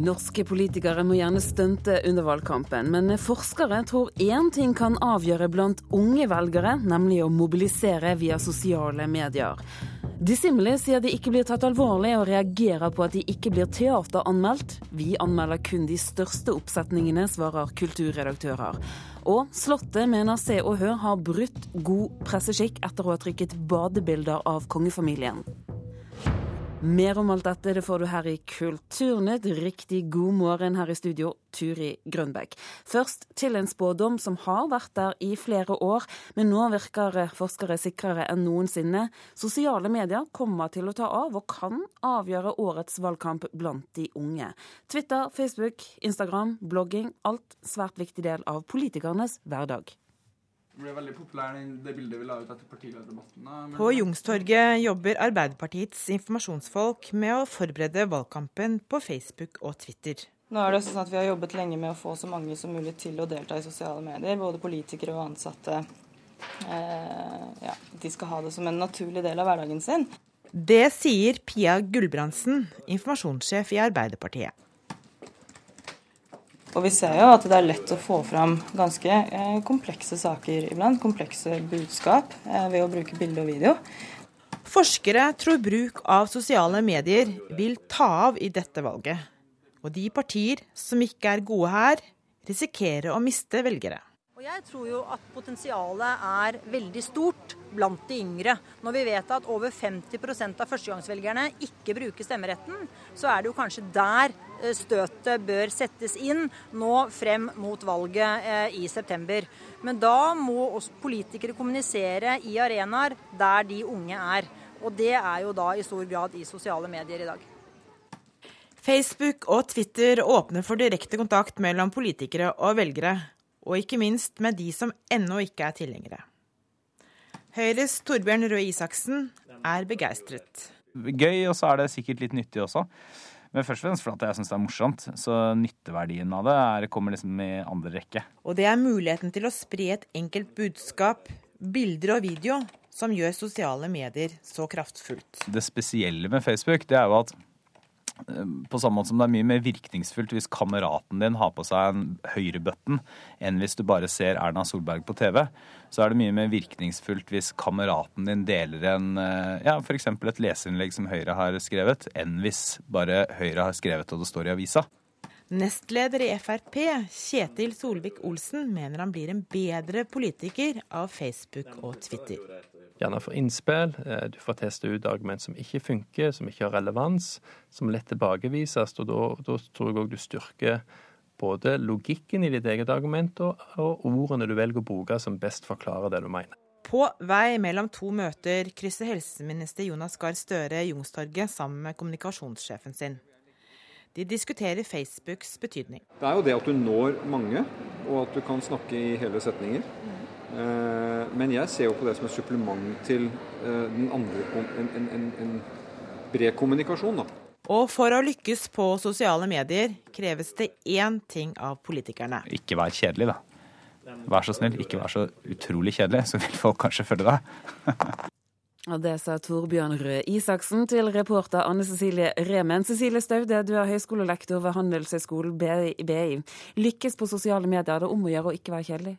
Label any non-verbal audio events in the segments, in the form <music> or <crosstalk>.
Norske politikere må gjerne stunte under valgkampen, men forskere tror én ting kan avgjøre blant unge velgere, nemlig å mobilisere via sosiale medier. Dissimile sier de ikke blir tatt alvorlig, og reagerer på at de ikke blir teateranmeldt. Vi anmelder kun de største oppsetningene, svarer kulturredaktører. Og Slottet mener Se og Hør har brutt god presseskikk etter å ha trykket badebilder av kongefamilien. Mer om alt dette det får du her i Kulturnytt. Riktig god morgen her i studio, Turi Grønbekk. Først til en spådom som har vært der i flere år, men nå virker forskere sikrere enn noensinne. Sosiale medier kommer til å ta av og kan avgjøre årets valgkamp blant de unge. Twitter, Facebook, Instagram, blogging. Alt svært viktig del av politikernes hverdag. Det ble veldig populær det bildet vi la ut etter partilederdebatten. Men... På Jungstorget jobber Arbeiderpartiets informasjonsfolk med å forberede valgkampen på Facebook og Twitter. Nå er det sånn at Vi har jobbet lenge med å få så mange som mulig til å delta i sosiale medier. Både politikere og ansatte. Eh, ja, de skal ha det som en naturlig del av hverdagen sin. Det sier Pia Gulbrandsen, informasjonssjef i Arbeiderpartiet. Og vi ser jo at det er lett å få fram ganske eh, komplekse saker iblant. Komplekse budskap eh, ved å bruke bilde og video. Forskere tror bruk av sosiale medier vil ta av i dette valget. Og de partier som ikke er gode her, risikerer å miste velgere. Og jeg tror jo at potensialet er veldig stort blant de yngre. Når vi vet at over 50% av førstegangsvelgerne ikke bruker stemmeretten, så er det jo kanskje der eh, støtet bør settes inn nå frem mot valget eh, i september. Men da må oss politikere kommunisere i arenaer der de unge er. Og det er jo da i stor grad i sosiale medier i dag. Facebook og Twitter åpner for direkte kontakt mellom politikere og velgere og ikke minst med de som ennå ikke er tilhengere. Høyres Torbjørn Røe Isaksen er begeistret. Gøy, og så er det sikkert litt nyttig også. Men først og fremst fordi jeg syns det er morsomt. Så nytteverdien av det er, kommer liksom i andre rekke. Og det er muligheten til å spre et enkelt budskap, bilder og video, som gjør sosiale medier så kraftfullt. Det spesielle med Facebook det er jo at på samme måte som det er mye mer virkningsfullt hvis kameraten din har på seg en høyrebutton enn hvis du bare ser Erna Solberg på TV, så er det mye mer virkningsfullt hvis kameraten din deler en, eh, ja, f.eks. et leserinnlegg som Høyre har skrevet, enn hvis bare Høyre har skrevet og det står i avisa. Nestleder i Frp, Kjetil Solvik-Olsen, mener han blir en bedre politiker av Facebook og Twitter gjerne får innspill. Eh, du får teste ut argument som ikke funker, som ikke har relevans, som lett tilbakevises. og Da, tror jeg òg du styrker både logikken i ditt eget argument og, og ordene du velger å bruke som best forklarer det du mener. På vei mellom to møter krysser helseminister Jonas Gahr Støre Youngstorget sammen med kommunikasjonssjefen sin. De diskuterer Facebooks betydning. Det er jo det at du når mange, og at du kan snakke i hele setninger. Eh, men jeg ser jo på det som et supplement til eh, den andre, en, en, en, en bred kommunikasjon. da. Og for å lykkes på sosiale medier kreves det én ting av politikerne. Ikke vær kjedelig, da. Vær så snill, ikke vær så utrolig kjedelig, så vil folk kanskje følge deg. Og Det sa Torbjørn Røe Isaksen til reporter Anne Cecilie Remen. Cecilie Staude, du er høyskolelektor ved Handelshøyskolen BI. Lykkes på sosiale medier, det er om å gjøre å ikke være kjedelig?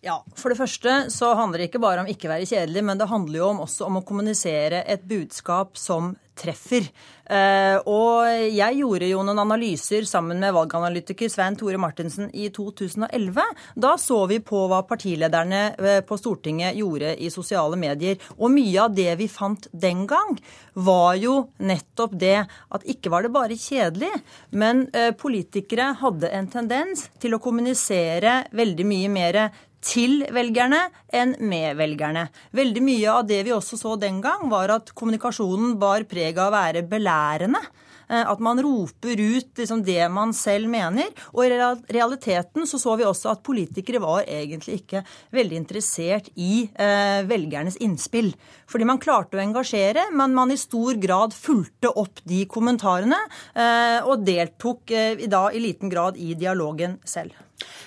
Ja, For det første så handler det ikke bare om ikke være kjedelig, men det handler jo om også om å kommunisere et budskap som treffer. Eh, og jeg gjorde jo noen analyser sammen med valganalytiker Svein Tore Martinsen i 2011. Da så vi på hva partilederne eh, på Stortinget gjorde i sosiale medier. Og mye av det vi fant den gang, var jo nettopp det at ikke var det bare kjedelig, men eh, politikere hadde en tendens til å kommunisere veldig mye mer til velgerne enn med velgerne. Veldig mye av det vi også så den gang, var at kommunikasjonen bar preg av å være belærende. Eh, at man roper ut liksom det man selv mener. Og i realiteten så så vi også at politikere var egentlig ikke veldig interessert i eh, velgernes innspill. Fordi man klarte å engasjere, men man i stor grad fulgte opp de kommentarene. Eh, og deltok eh, da i liten grad i dialogen selv.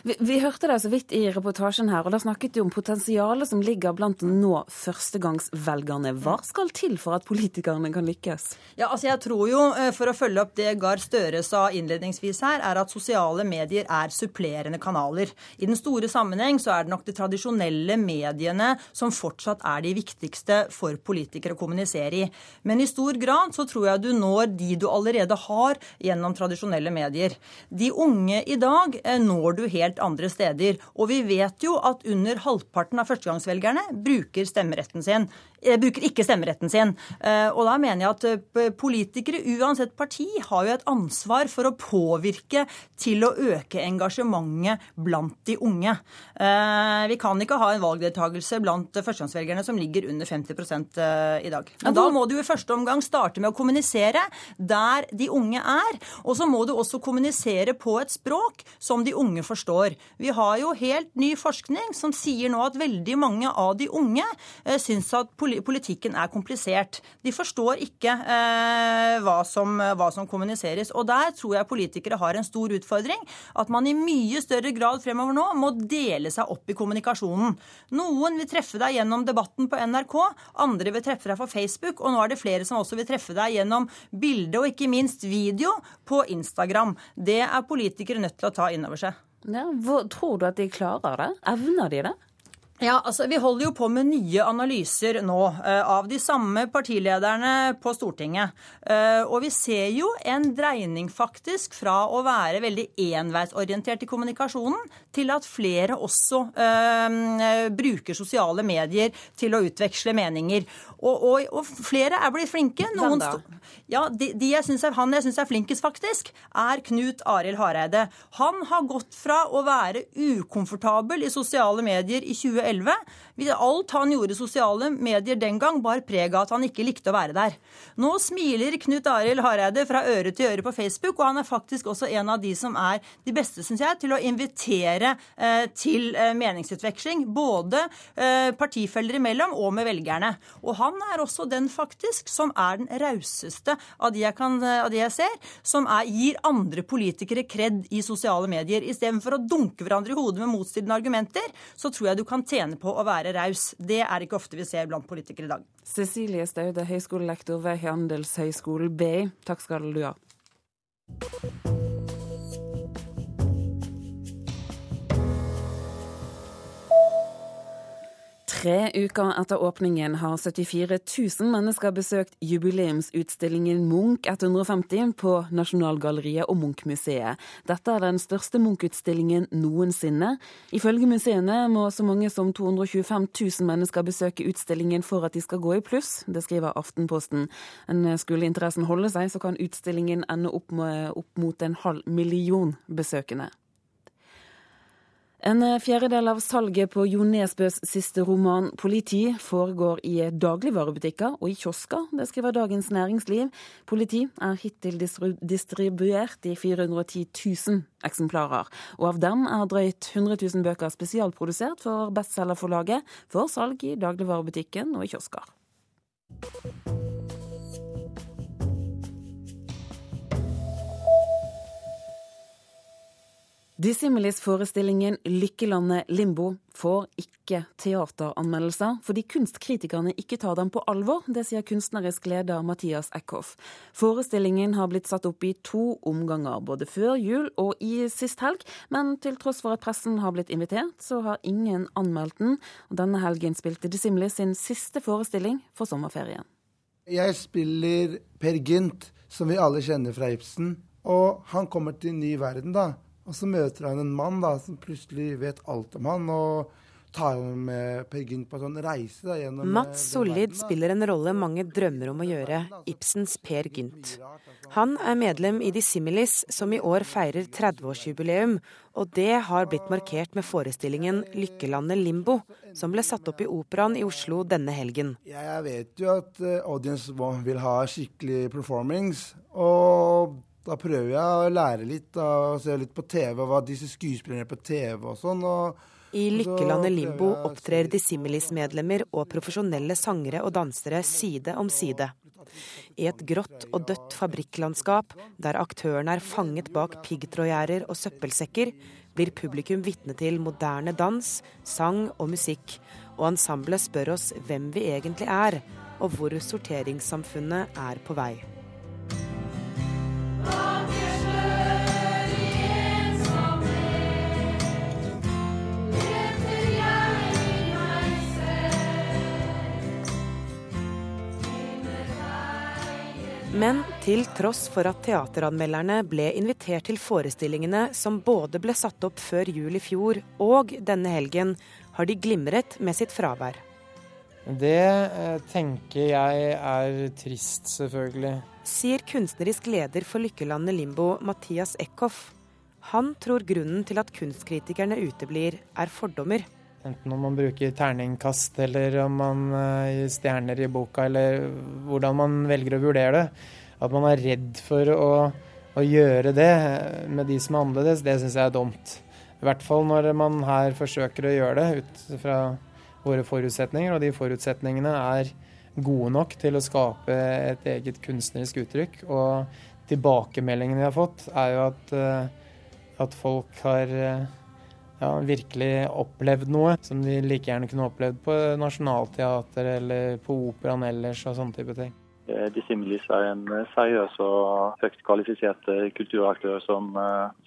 Vi, vi, hørte det så vidt i reportasjen her, og da snakket du om potensialet som ligger blant nå førstegangsvelgerne. Hva skal til for at politikerne kan lykkes? Ja, altså jeg tror jo, eh, For å følge opp det Gahr Støre sa innledningsvis her, er at sosiale medier er supplerende kanaler. I den store sammenheng så er det nok de tradisjonelle mediene som fortsatt er de viktigste for politikere å kommunisere i. Men i stor grad så tror jeg du når de du allerede har gjennom tradisjonelle medier. De unge i dag eh, når du helt andre steder. Og vi vet jo at under halvparten av førstegangsvelgerne bruker stemmeretten sin. Eh, bruker ikke stemmeretten sin. Eh, og da mener jeg at eh, politikere, uansett parti, har jo et ansvar for å påvirke til å øke engasjementet blant de unge. Vi kan ikke ha en valgdeltakelse blant førstegangsvelgerne som ligger under 50 i dag. Men da må du i første omgang starte med å kommunisere der de unge er. Og så må du også kommunisere på et språk som de unge forstår. Vi har jo helt ny forskning som sier nå at veldig mange av de unge syns at politikere politikken er komplisert. De forstår ikke eh, hva, som, hva, som, kommuniseres. Og der tror jeg politikere har en stor utfordring. At man i mye større grad fremover nå må dele seg opp i kommunikasjonen. Noen vil treffe deg gjennom debatten på NRK, andre vil treffe deg på Facebook, og nå er det flere som også vil treffe deg gjennom bilde og ikke minst video på Instagram. Det er politikere nødt til å ta inn over seg. Ja, tror du at de klarer det? Evner de det? Ja, altså Vi holder jo på med nye analyser nå uh, av de samme partilederne på Stortinget. Uh, og vi ser jo en dreining faktisk fra å være veldig enveisorientert i kommunikasjonen, til at flere også uh, bruker sosiale medier til å utveksle meninger. Og, og, og flere er blitt flinke. Noen? Ja, de, de jeg synes er, Han jeg syns er flinkest, faktisk, er Knut Arild Hareide. Han har gått fra å være ukomfortabel i sosiale medier i 2011 2011. Alt han gjorde i sosiale medier den gang, bar preg av at han ikke likte å være der. Nå smiler Knut Arild Hareide fra øre til øre på Facebook, og han er faktisk også en av de som er de beste, syns jeg, til å invitere eh, til eh, meningsutveksling. Både eh, partifeller imellom og med velgerne. Og han er også den faktisk som er den rauseste av, de av de jeg ser, som er, gir andre politikere kred i sosiale medier. Istedenfor å dunke hverandre i hodet med motstridende argumenter, så tror jeg du kan tjene på å være raus. Det er ikke ofte vi ser blant politikere i dag. Cecilie Staude, høyskolelektor ved Handelshøyskolen BI, takk skal du ha. Tre uker etter åpningen har 74 000 mennesker besøkt jubileumsutstillingen Munch 150 på Nasjonalgalleriet og Munch-museet. Dette er den største Munch-utstillingen noensinne. Ifølge museene må så mange som 225 000 mennesker besøke utstillingen for at de skal gå i pluss. Det skriver Aftenposten. Men skulle interessen holde seg, så kan utstillingen ende opp, med, opp mot en halv million besøkende. En fjerdedel av salget på Jo Nesbøs siste roman 'Politi' foregår i dagligvarebutikker og i kiosker. Det skriver Dagens Næringsliv. Politi er hittil distribuert i 410 000 eksemplarer. Og av dem er drøyt 100 000 bøker spesialprodusert for bestselgerforlaget for salg i dagligvarebutikken og i kiosker. Dissimilis-forestillingen 'Lykkelandet limbo' får ikke teateranmeldelser, fordi kunstkritikerne ikke tar dem på alvor. Det sier kunstnerisk leder Mathias Eckhoff. Forestillingen har blitt satt opp i to omganger, både før jul og i sist helg. Men til tross for at pressen har blitt invitert, så har ingen anmeldt den. Denne helgen spilte Dissimilis sin siste forestilling for sommerferien. Jeg spiller Per Gynt, som vi alle kjenner fra Ibsen. Og han kommer til en ny verden, da. Og så møter han en mann da, som plutselig vet alt om han, og tar med Per Gynt på en sånn reise. Da, gjennom eh, Mats Sollid spiller en rolle mange drømmer om å gjøre, Ibsens Per Gynt. Han er medlem i Dissimilis, som i år feirer 30-årsjubileum, og det har blitt markert med forestillingen 'Lykkelandet limbo', som ble satt opp i Operaen i Oslo denne helgen. Jeg vet jo at uh, audience vil ha skikkelig performings. og da prøver jeg å lære litt og se litt på TV, hva disse skuespillerne på TV og sånn. og i Lykkelandet Limbo opptrer Dissimilis-medlemmer og profesjonelle sangere og dansere side om side. I et grått og dødt fabrikklandskap, der aktørene er fanget bak piggtrådgjerder og søppelsekker, blir publikum vitne til moderne dans, sang og musikk, og ensemblet spør oss hvem vi egentlig er, og hvor sorteringssamfunnet er på vei. Men til tross for at teateranmelderne ble invitert til forestillingene som både ble satt opp før jul i fjor og denne helgen, har de glimret med sitt fravær. Det eh, tenker jeg er trist, selvfølgelig. Sier kunstnerisk leder for Lykkelandet Limbo, Mathias Eckhoff. Han tror grunnen til at kunstkritikerne uteblir, er fordommer. Enten om man bruker terningkast, eller om man uh, gir stjerner i boka, eller hvordan man velger å vurdere det. At man er redd for å, å gjøre det med de som er annerledes, det syns jeg er dumt. I hvert fall når man her forsøker å gjøre det ut fra våre forutsetninger, og de forutsetningene er gode nok til å skape et eget kunstnerisk uttrykk. Og tilbakemeldingene vi har fått, er jo at, uh, at folk har ja, virkelig opplevd noe som de like gjerne kunne opplevd på Nationaltheatret eller på operaen ellers og sånne type ting. Eh, Dissimilis er en eh, seriøs og høyt kvalifisert eh, kulturaktør som,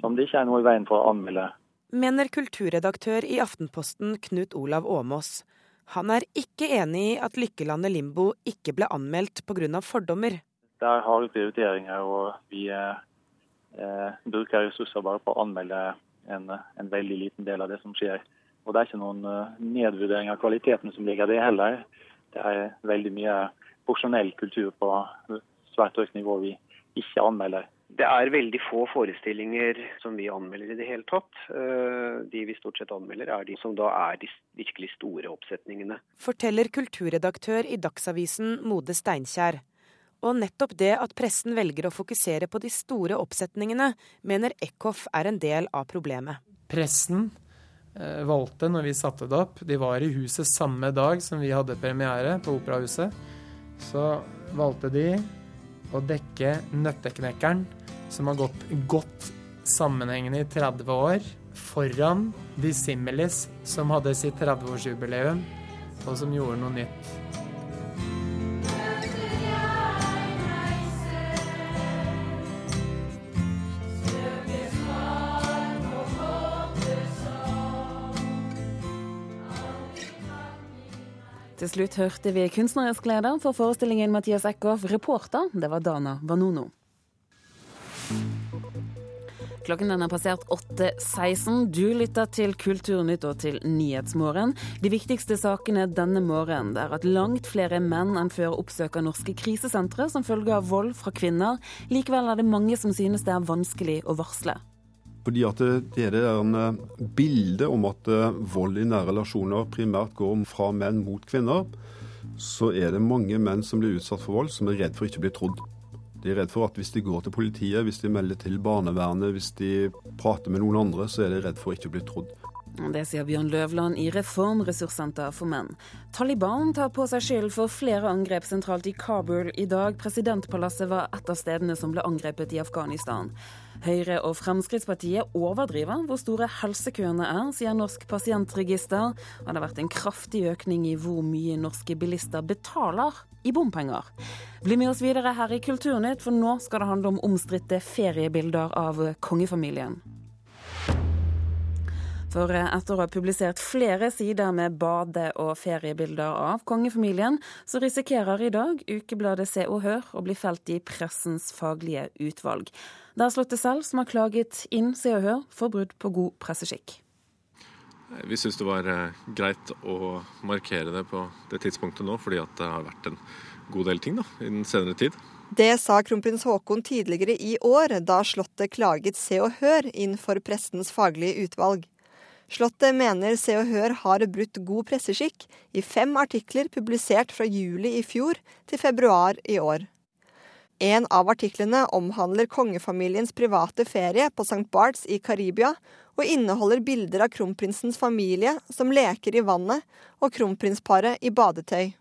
som det ikke er noe i veien for å anmelde. Mener kulturredaktør i Aftenposten Knut Olav Åmås. Han er ikke enig i at Lykkelandet Limbo ikke ble anmeldt pga. fordommer. Det er harde prioriteringer, og vi eh, bruker ressurser bare på å anmelde en, en, veldig liten del av det som skjer. Og Det er ikke noen uh, nedvurdering av kvaliteten som ligger i det heller. Det er veldig mye porsjonell kultur på svært høyt nivå vi ikke anmelder. Det er veldig få forestillinger som vi anmelder i det hele tatt. Eh, de vi stort sett anmelder, er de som da er de virkelig store oppsetningene. Forteller kulturredaktør i Dagsavisen Mode Steinkjer. Og nettopp det at pressen velger å fokusere på de store oppsetningene, mener Eckhoff er en del av problemet. Pressen eh, valgte, når vi satte det opp, de var i huset samme dag som vi hadde premiere på Operahuset, så valgte de å dekke Nøtteknekkeren, som har gått godt sammenhengende i 30 år, foran Dissimilis, som hadde sitt 30-årsjubileum, og som gjorde noe nytt. Til slutt hørte vi kunstnerisk leder for forestillingen Mathias Eckhoff. Reporter, det var Dana Vanono. Klokken den er passert 8.16. Du lytter til Kulturnytt og til Nyhetsmorgen. De viktigste sakene denne morgenen er at langt flere menn enn før oppsøker norske krisesentre som følge av vold fra kvinner. Likevel er det mange som synes det er vanskelig å varsle. Fordi at det er det bildet om at eh, vold i nære relasjoner primært går fra menn mot kvinner, så er det mange menn som blir utsatt for vold, som er redd for ikke å bli trodd. De er redd for at hvis de går til politiet, hvis de melder til barnevernet, hvis de prater med noen andre, så er de redd for ikke å bli trodd. Det sier Bjørn Løvland i Reformressurssenter for menn. Taliban tar på seg skyld for flere angrep sentralt i Kabul i dag. Presidentpalasset var et av stedene som ble angrepet i Afghanistan. Høyre og Fremskrittspartiet overdriver hvor store helsekøene er, sier Norsk pasientregister. Og det har vært en kraftig økning i hvor mye norske bilister betaler i bompenger. Bli med oss videre her i Kulturnytt, for nå skal det handle om omstridte feriebilder av kongefamilien. For etter å ha publisert flere sider med bade- og feriebilder av kongefamilien, så risikerer i dag ukebladet Se og Hør å bli felt i pressens faglige utvalg. Det er Slottet selv som har klaget inn Se og Hør for brudd på god presseskikk. Vi syns det var eh, greit å markere det på det tidspunktet nå, fordi det har vært en god del ting da, i den senere tid. Det sa kronprins Haakon tidligere i år, da Slottet klaget Se og Hør inn for prestens faglige utvalg. Slottet mener Se og Hør har brutt god presseskikk i fem artikler publisert fra juli i fjor til februar i år. En av artiklene omhandler kongefamiliens private ferie på St. Barts i Karibia, og inneholder bilder av kronprinsens familie som leker i vannet, og kronprinsparet i badetøy.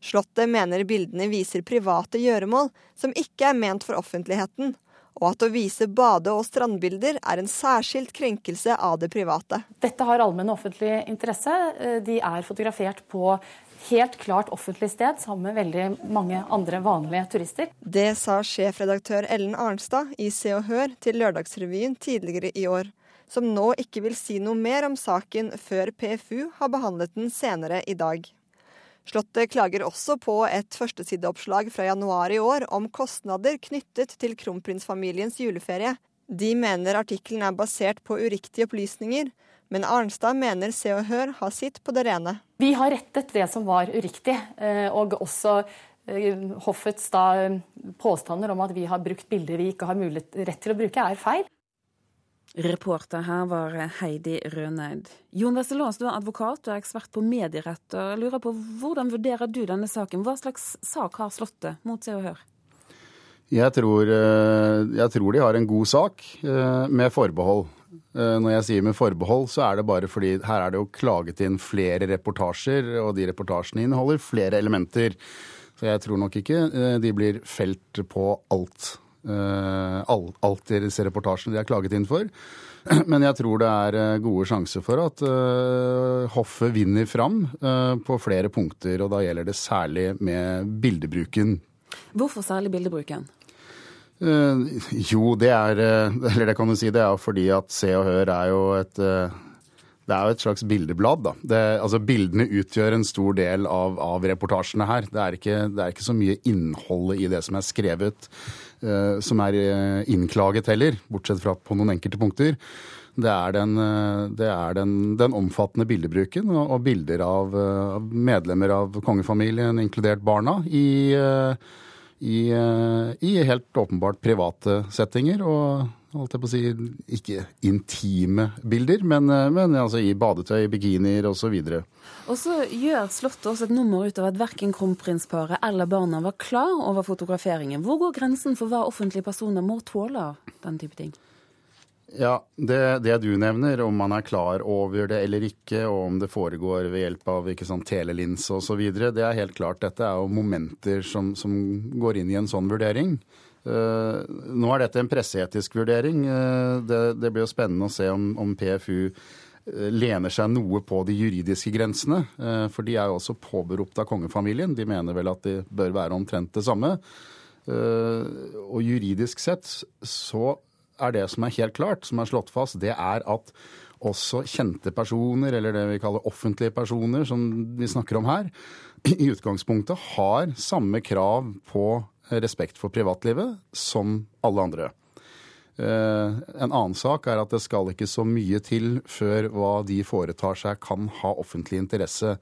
Slottet mener bildene viser private gjøremål som ikke er ment for offentligheten, og at å vise bade- og strandbilder er en særskilt krenkelse av det private. Dette har allmenn og offentlig interesse. De er fotografert på helt klart offentlig sted sammen med veldig mange andre vanlige turister. Det sa sjefredaktør Ellen Arnstad i Se og Hør til Lørdagsrevyen tidligere i år, som nå ikke vil si noe mer om saken før PFU har behandlet den senere i dag. Slottet klager også på et førstesideoppslag fra januar i år om kostnader knyttet til kronprinsfamiliens juleferie. De mener artikkelen er basert på uriktige opplysninger, men Arnstad mener Se og Hør har sitt på det rene. Vi har rettet det som var uriktig, eh, og også eh, hoffets da, påstander om at vi har brukt bilder vi ikke har mulighet rett til å bruke, er feil. Reporter her var Heidi Røneid. Jon Wesselås, du er advokat og ekspert på medierett. og jeg lurer på Hvordan vurderer du denne saken? Hva slags sak har Slottet mot Se og Hør? Jeg tror, eh, jeg tror de har en god sak, med forbehold. Eh, når jeg sier med forbehold, så er det bare fordi her er det jo klaget inn flere reportasjer, og de reportasjene inneholder flere elementer. Så jeg tror nok ikke eh, de blir felt på alt. Eh, alt disse reportasjene de er klaget inn for. <clears throat> Men jeg tror det er gode sjanser for at hoffet vinner fram på flere punkter. Og da gjelder det særlig med bildebruken. Hvorfor særlig bildebruken? Uh, jo, det er uh, <laughs> Eller det kan du si. Det er fordi at Se og Hør er jo et uh, det er jo et slags bildeblad. da. Det, altså Bildene utgjør en stor del av, av reportasjene her. Det er, ikke, det er, ikke, så mye innholdet i det som er skrevet som er innklaget heller, bortsett fra på noen enkelte punkter. Det er den, det er den, den omfattende bildebruken og, og bilder av, uh, medlemmer av kongefamilien, inkludert barna, i i, eh, i helt åpenbart private settinger. og holdt jeg på å si, ikke intime bilder, men, eh, men altså i badetøy, bikinier osv. Og så gjør Slottet også et nummer ut av at verken kronprinsparet eller barna var klar over fotograferingen. Hvor går grensen for hva offentlige personer må tåle av den type ting? Ja, det, det, du nevner, om man er klar over det eller ikke, og om det foregår ved hjelp av ikke sant, telelinse osv., det er helt klart. Dette er jo momenter som, som går inn i en sånn vurdering. Uh, nå er dette en presseetisk vurdering. Uh, det, det, blir jo spennende å se om, om PFU uh, lener seg noe på de juridiske grensene. For de er jo også påberopt av kongefamilien. De mener vel at de bør være omtrent det samme. Og juridisk sett så er det som er helt klart, som er slått fast, det er at også kjente personer, eller det vi kaller offentlige personer, som vi snakker om her, i utgangspunktet har samme krav på respekt for privatlivet som alle andre. Eh, en annen sak er at det skal ikke så mye til før hva de foretar seg kan ha offentlig interesse.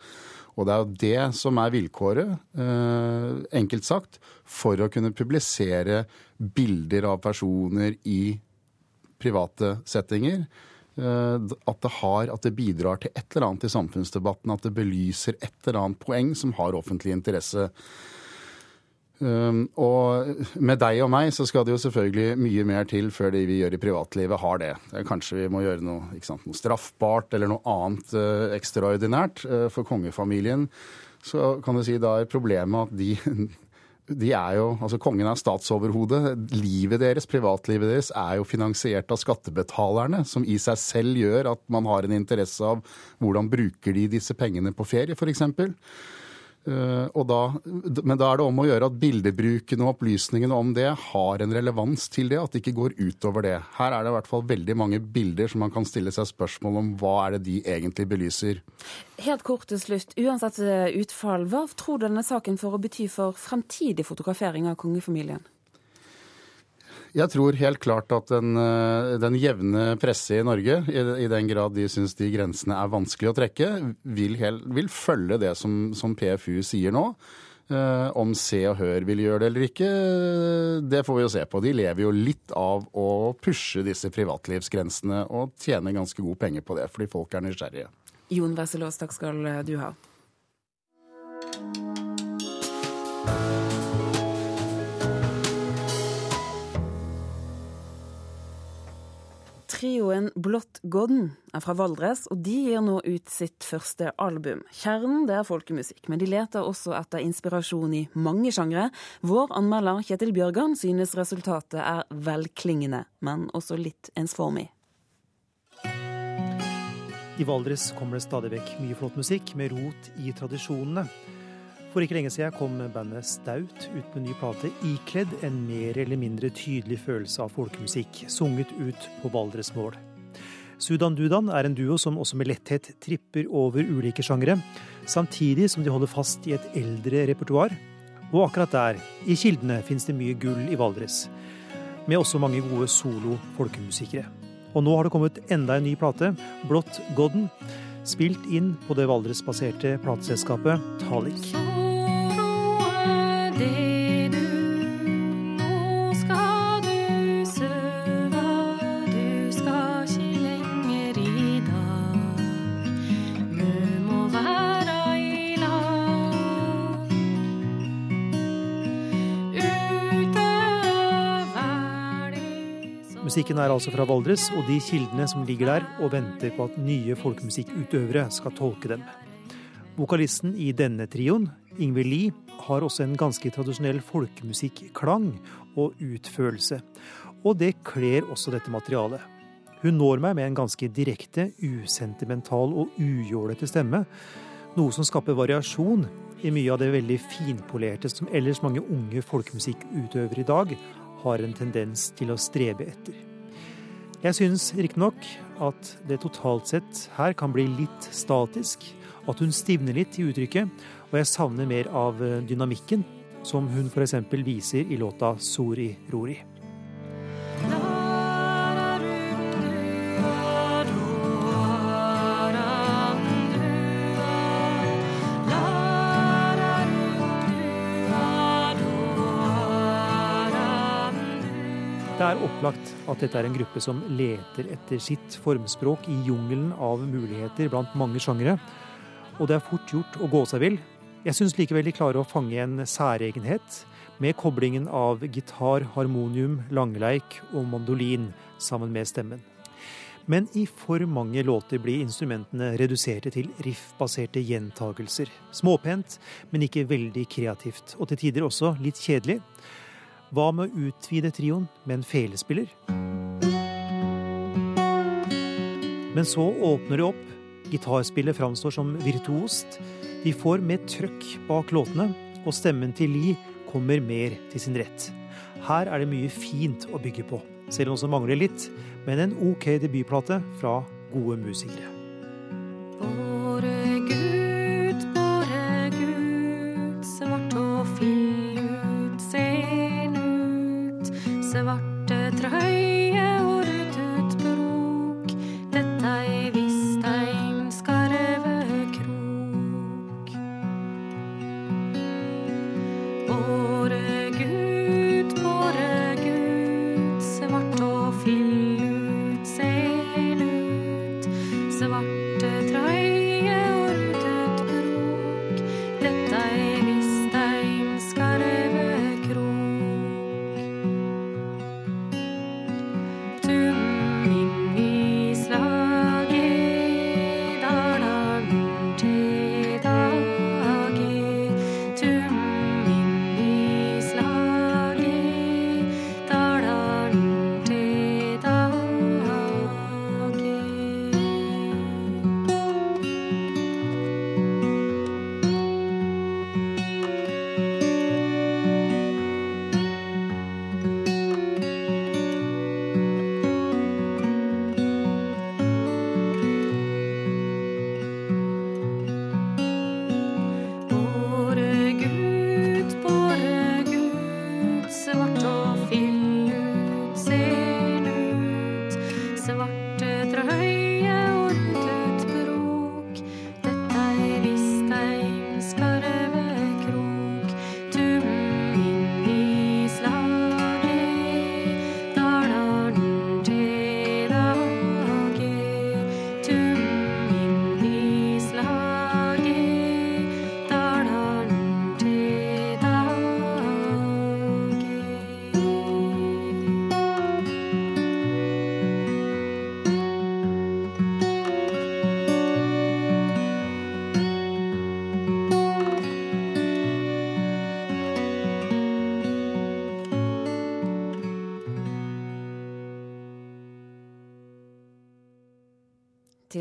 Og det er jo det som er vilkåret, eh, enkelt sagt, for å kunne publisere bilder av personer i private settinger. Eh, at det, har, at det bidrar til et eller annet i samfunnsdebatten, at det belyser et eller annet poeng som har offentlig interesse. Um, og med deg og meg så skal det jo selvfølgelig mye mer til før det vi gjør i privatlivet, har det. Kanskje vi må gjøre noe, sant, noe straffbart eller noe annet ekstraordinært. For kongefamilien så kan du si da er problemet at de de er jo, altså Kongen er statsoverhode. Livet deres, privatlivet deres, er jo finansiert av skattebetalerne, som i seg selv gjør at man har en interesse av hvordan bruker de disse pengene på ferie, f.eks. Uh, da, men da er det om å gjøre at bildebruken og opplysningene om det har en relevans til det, at det ikke går utover det. Her er det i hvert fall veldig mange bilder som man kan stille seg spørsmål om hva er det de egentlig belyser. Helt kort til slutt, uansett eh, utfall, hva tror du denne saken får å bety for fremtidig fotografering av kongefamilien? Jeg tror helt klart at den, eh, den jevne presse i Norge, i, i den grad de syns de grensene er vanskelig å trekke, vil, hel, vil følge det som, som, PFU sier nå. Eh, om Se og Hør vil gjøre det eller ikke, det får vi jo se på. De lever jo litt av å pushe disse privatlivsgrensene og tjener ganske gode penger på det, fordi folk er nysgjerrige. Jon Wesselås, takk skal du ha. Trioen Blått Godden er fra Valdres, og de gir nå ut sitt første album. Kjernen det er folkemusikk, men de leter også etter inspirasjon i mange sjangre. Vår anmelder Kjetil Bjørgan synes resultatet er velklingende, men også litt ensformig. I Valdres kommer det stadig vekk mye flott musikk med rot i tradisjonene. For ikke lenge siden kom bandet Staut ut med ny plate ikledd en mer eller mindre tydelig følelse av folkemusikk, sunget ut på valdresmål. Sudan Dudan er en duo som også med letthet tripper over ulike sjangere, samtidig som de holder fast i et eldre repertoar. Og akkurat der, i kildene, finnes det mye gull i Valdres, med også mange gode solo-folkemusikere. Og nå har det kommet enda en ny plate, Blått Godden, spilt inn på det Valdres-baserte plateselskapet Talik. Musikken er altså fra Valdres, og de kildene som ligger der og venter på at nye folkemusikkutøvere skal tolke dem. Vokalisten i denne trioen, Ingvild Lie, har også en ganske tradisjonell folkemusikklang og utførelse. Og det kler også dette materialet. Hun når meg med en ganske direkte, usentimental og ujålete stemme. Noe som skaper variasjon i mye av det veldig finpolerte som ellers mange unge folkemusikkutøvere i dag har en tendens til å strebe etter. Jeg syns riktignok at det totalt sett her kan bli litt statisk, at hun stivner litt i uttrykket, og jeg savner mer av dynamikken, som hun f.eks. viser i låta Sori Rori. Det er opplagt at dette er en gruppe som leter etter sitt formspråk i jungelen av muligheter blant mange sjangere, og det er fort gjort å gå seg vill. Jeg syns likevel de klarer å fange en særegenhet, med koblingen av gitar, harmonium, langleik og mandolin sammen med stemmen. Men i for mange låter blir instrumentene reduserte til riff-baserte gjentagelser. Småpent, men ikke veldig kreativt, og til tider også litt kjedelig. Hva med å utvide trioen med en felespiller? Men så åpner det opp. Gitarspillet framstår som virtuost. De får mer trøkk bak låtene, og stemmen til Lie kommer mer til sin rett. Her er det mye fint å bygge på, selv om det mangler litt, men en OK debutplate fra gode musikere. Våre Gud, våre Gud, svart og fillut, sen ut. Svarte trøye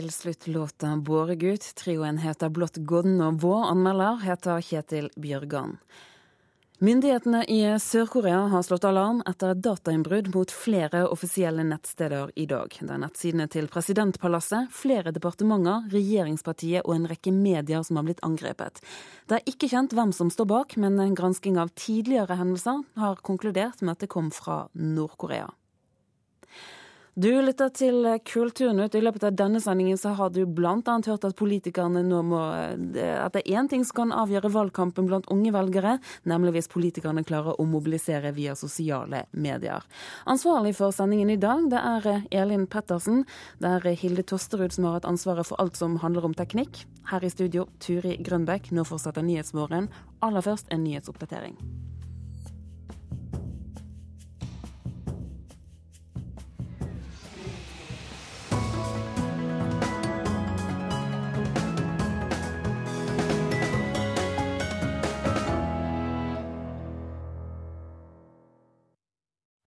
til slutt låta 'Båregutt'. Trioen heter Blått Godden, og vår anmelder heter Kjetil Bjørgan. Myndighetene i Sør-Korea har slått alarm etter et datainnbrudd mot flere offisielle nettsteder i dag. Det er nettsidene til presidentpalasset, flere departementer, regjeringspartiet og en rekke medier som har blitt angrepet. Det er ikke kjent hvem som står bak, men en gransking av tidligere hendelser har konkludert med at det kom fra Nord-Korea. Du lytter til Kulturnytt. I løpet av denne sendingen så har du bl.a. hørt at politikerne nå må At det er én ting som kan avgjøre valgkampen blant unge velgere, nemlig hvis politikerne klarer å mobilisere via sosiale medier. Ansvarlig for sendingen i dag, det er Elin Pettersen. Det er Hilde Tosterud som har hatt ansvaret for alt som handler om teknikk. Her i studio, Turi Grønbekk. Nå fortsetter Nyhetsmorgen. Aller først en nyhetsoppdatering.